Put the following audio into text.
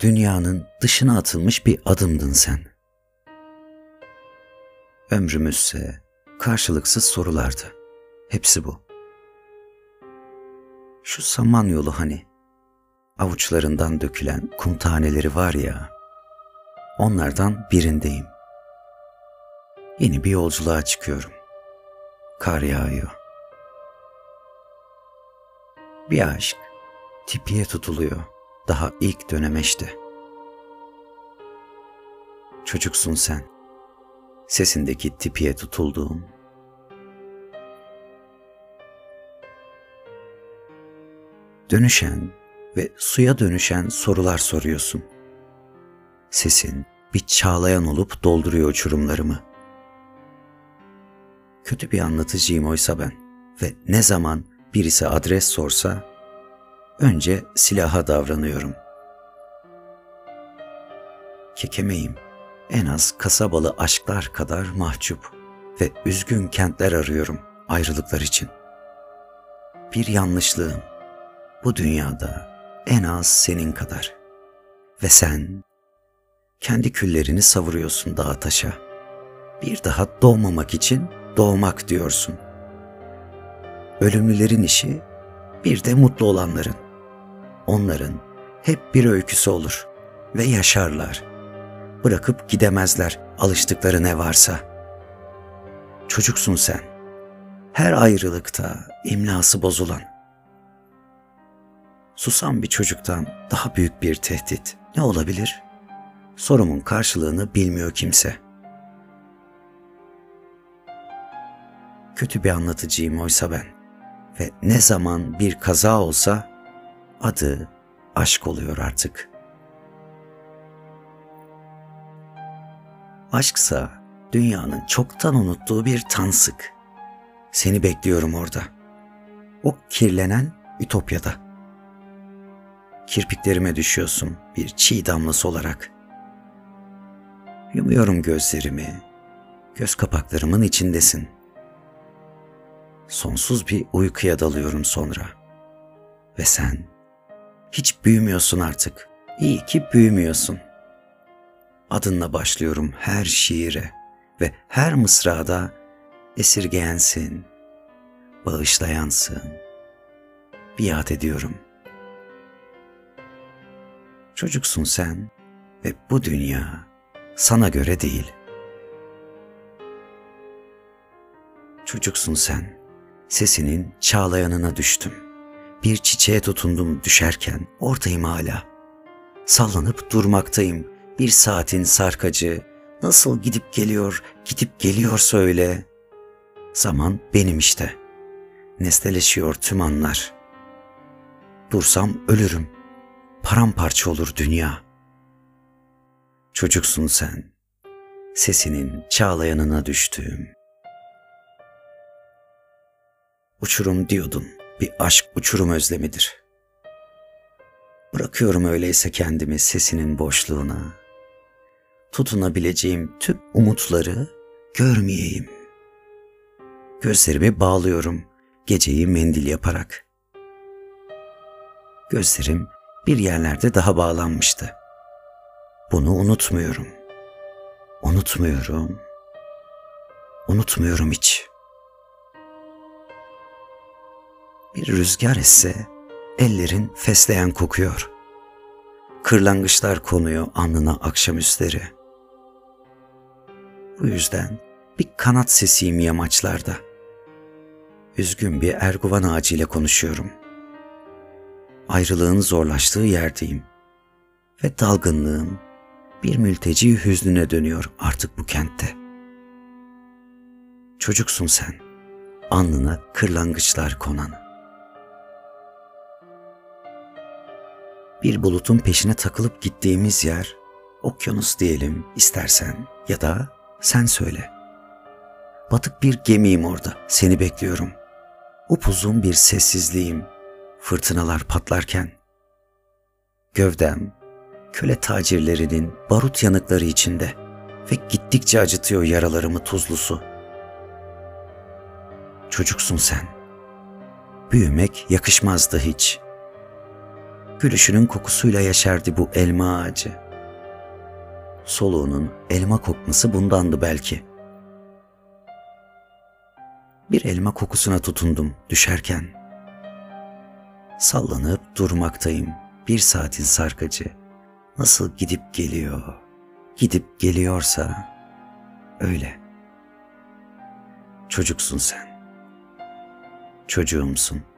dünyanın dışına atılmış bir adımdın sen. Ömrümüzse karşılıksız sorulardı. Hepsi bu. Şu saman yolu hani, avuçlarından dökülen kum taneleri var ya, onlardan birindeyim. Yeni bir yolculuğa çıkıyorum. Kar yağıyor. Bir aşk tipiye tutuluyor daha ilk dönemeçte. Çocuksun sen, sesindeki tipiye tutulduğum. Dönüşen ve suya dönüşen sorular soruyorsun. Sesin bir çağlayan olup dolduruyor uçurumlarımı. Kötü bir anlatıcıyım oysa ben ve ne zaman birisi adres sorsa önce silaha davranıyorum. Kekemeyim en az kasabalı aşklar kadar mahcup ve üzgün kentler arıyorum ayrılıklar için. Bir yanlışlığım bu dünyada en az senin kadar ve sen kendi küllerini savuruyorsun dağa taşa. Bir daha doğmamak için doğmak diyorsun. Ölümlülerin işi bir de mutlu olanların. Onların hep bir öyküsü olur ve yaşarlar. Bırakıp gidemezler alıştıkları ne varsa. Çocuksun sen. Her ayrılıkta imlası bozulan. Susan bir çocuktan daha büyük bir tehdit ne olabilir? Sorumun karşılığını bilmiyor kimse. Kötü bir anlatıcıyım oysa ben ve ne zaman bir kaza olsa adı aşk oluyor artık. Aşksa dünyanın çoktan unuttuğu bir tansık. Seni bekliyorum orada. O kirlenen ütopyada. Kirpiklerime düşüyorsun bir çiğ damlası olarak. Yumuyorum gözlerimi. Göz kapaklarımın içindesin. Sonsuz bir uykuya dalıyorum sonra. Ve sen hiç büyümüyorsun artık. İyi ki büyümüyorsun. Adınla başlıyorum her şiire ve her mısrada esirgeyensin, bağışlayansın. Biat ediyorum. Çocuksun sen ve bu dünya sana göre değil. Çocuksun sen, sesinin çağlayanına düştüm.'' Bir çiçeğe tutundum düşerken ortayım hala. Sallanıp durmaktayım bir saatin sarkacı. Nasıl gidip geliyor, gidip geliyorsa öyle. Zaman benim işte. Nesneleşiyor tüm anlar. Dursam ölürüm. Paramparça olur dünya. Çocuksun sen. Sesinin çağlayanına düştüğüm. Uçurum diyordun bir aşk uçurum özlemidir. Bırakıyorum öyleyse kendimi sesinin boşluğuna. Tutunabileceğim tüm umutları görmeyeyim. Gözlerimi bağlıyorum geceyi mendil yaparak. Gözlerim bir yerlerde daha bağlanmıştı. Bunu unutmuyorum. Unutmuyorum. Unutmuyorum hiç.'' Bir rüzgar esse ellerin fesleğen kokuyor. Kırlangıçlar konuyor alnına akşamüstleri. Bu yüzden bir kanat sesiyim yamaçlarda. Üzgün bir erguvan ağacıyla konuşuyorum. Ayrılığın zorlaştığı yerdeyim. Ve dalgınlığım bir mülteci hüznüne dönüyor artık bu kentte. Çocuksun sen, alnına kırlangıçlar konan. Bir bulutun peşine takılıp gittiğimiz yer, okyanus diyelim istersen ya da sen söyle. Batık bir gemiyim orada, seni bekliyorum. Upuzun bir sessizliğim, fırtınalar patlarken. Gövdem, köle tacirlerinin barut yanıkları içinde ve gittikçe acıtıyor yaralarımı tuzlusu. Çocuksun sen. Büyümek yakışmazdı hiç.'' Gülüşünün kokusuyla yaşardı bu elma ağacı. Soluğunun elma kokması bundandı belki. Bir elma kokusuna tutundum düşerken. Sallanıp durmaktayım bir saatin sarkacı. Nasıl gidip geliyor, gidip geliyorsa öyle. Çocuksun sen. Çocuğumsun.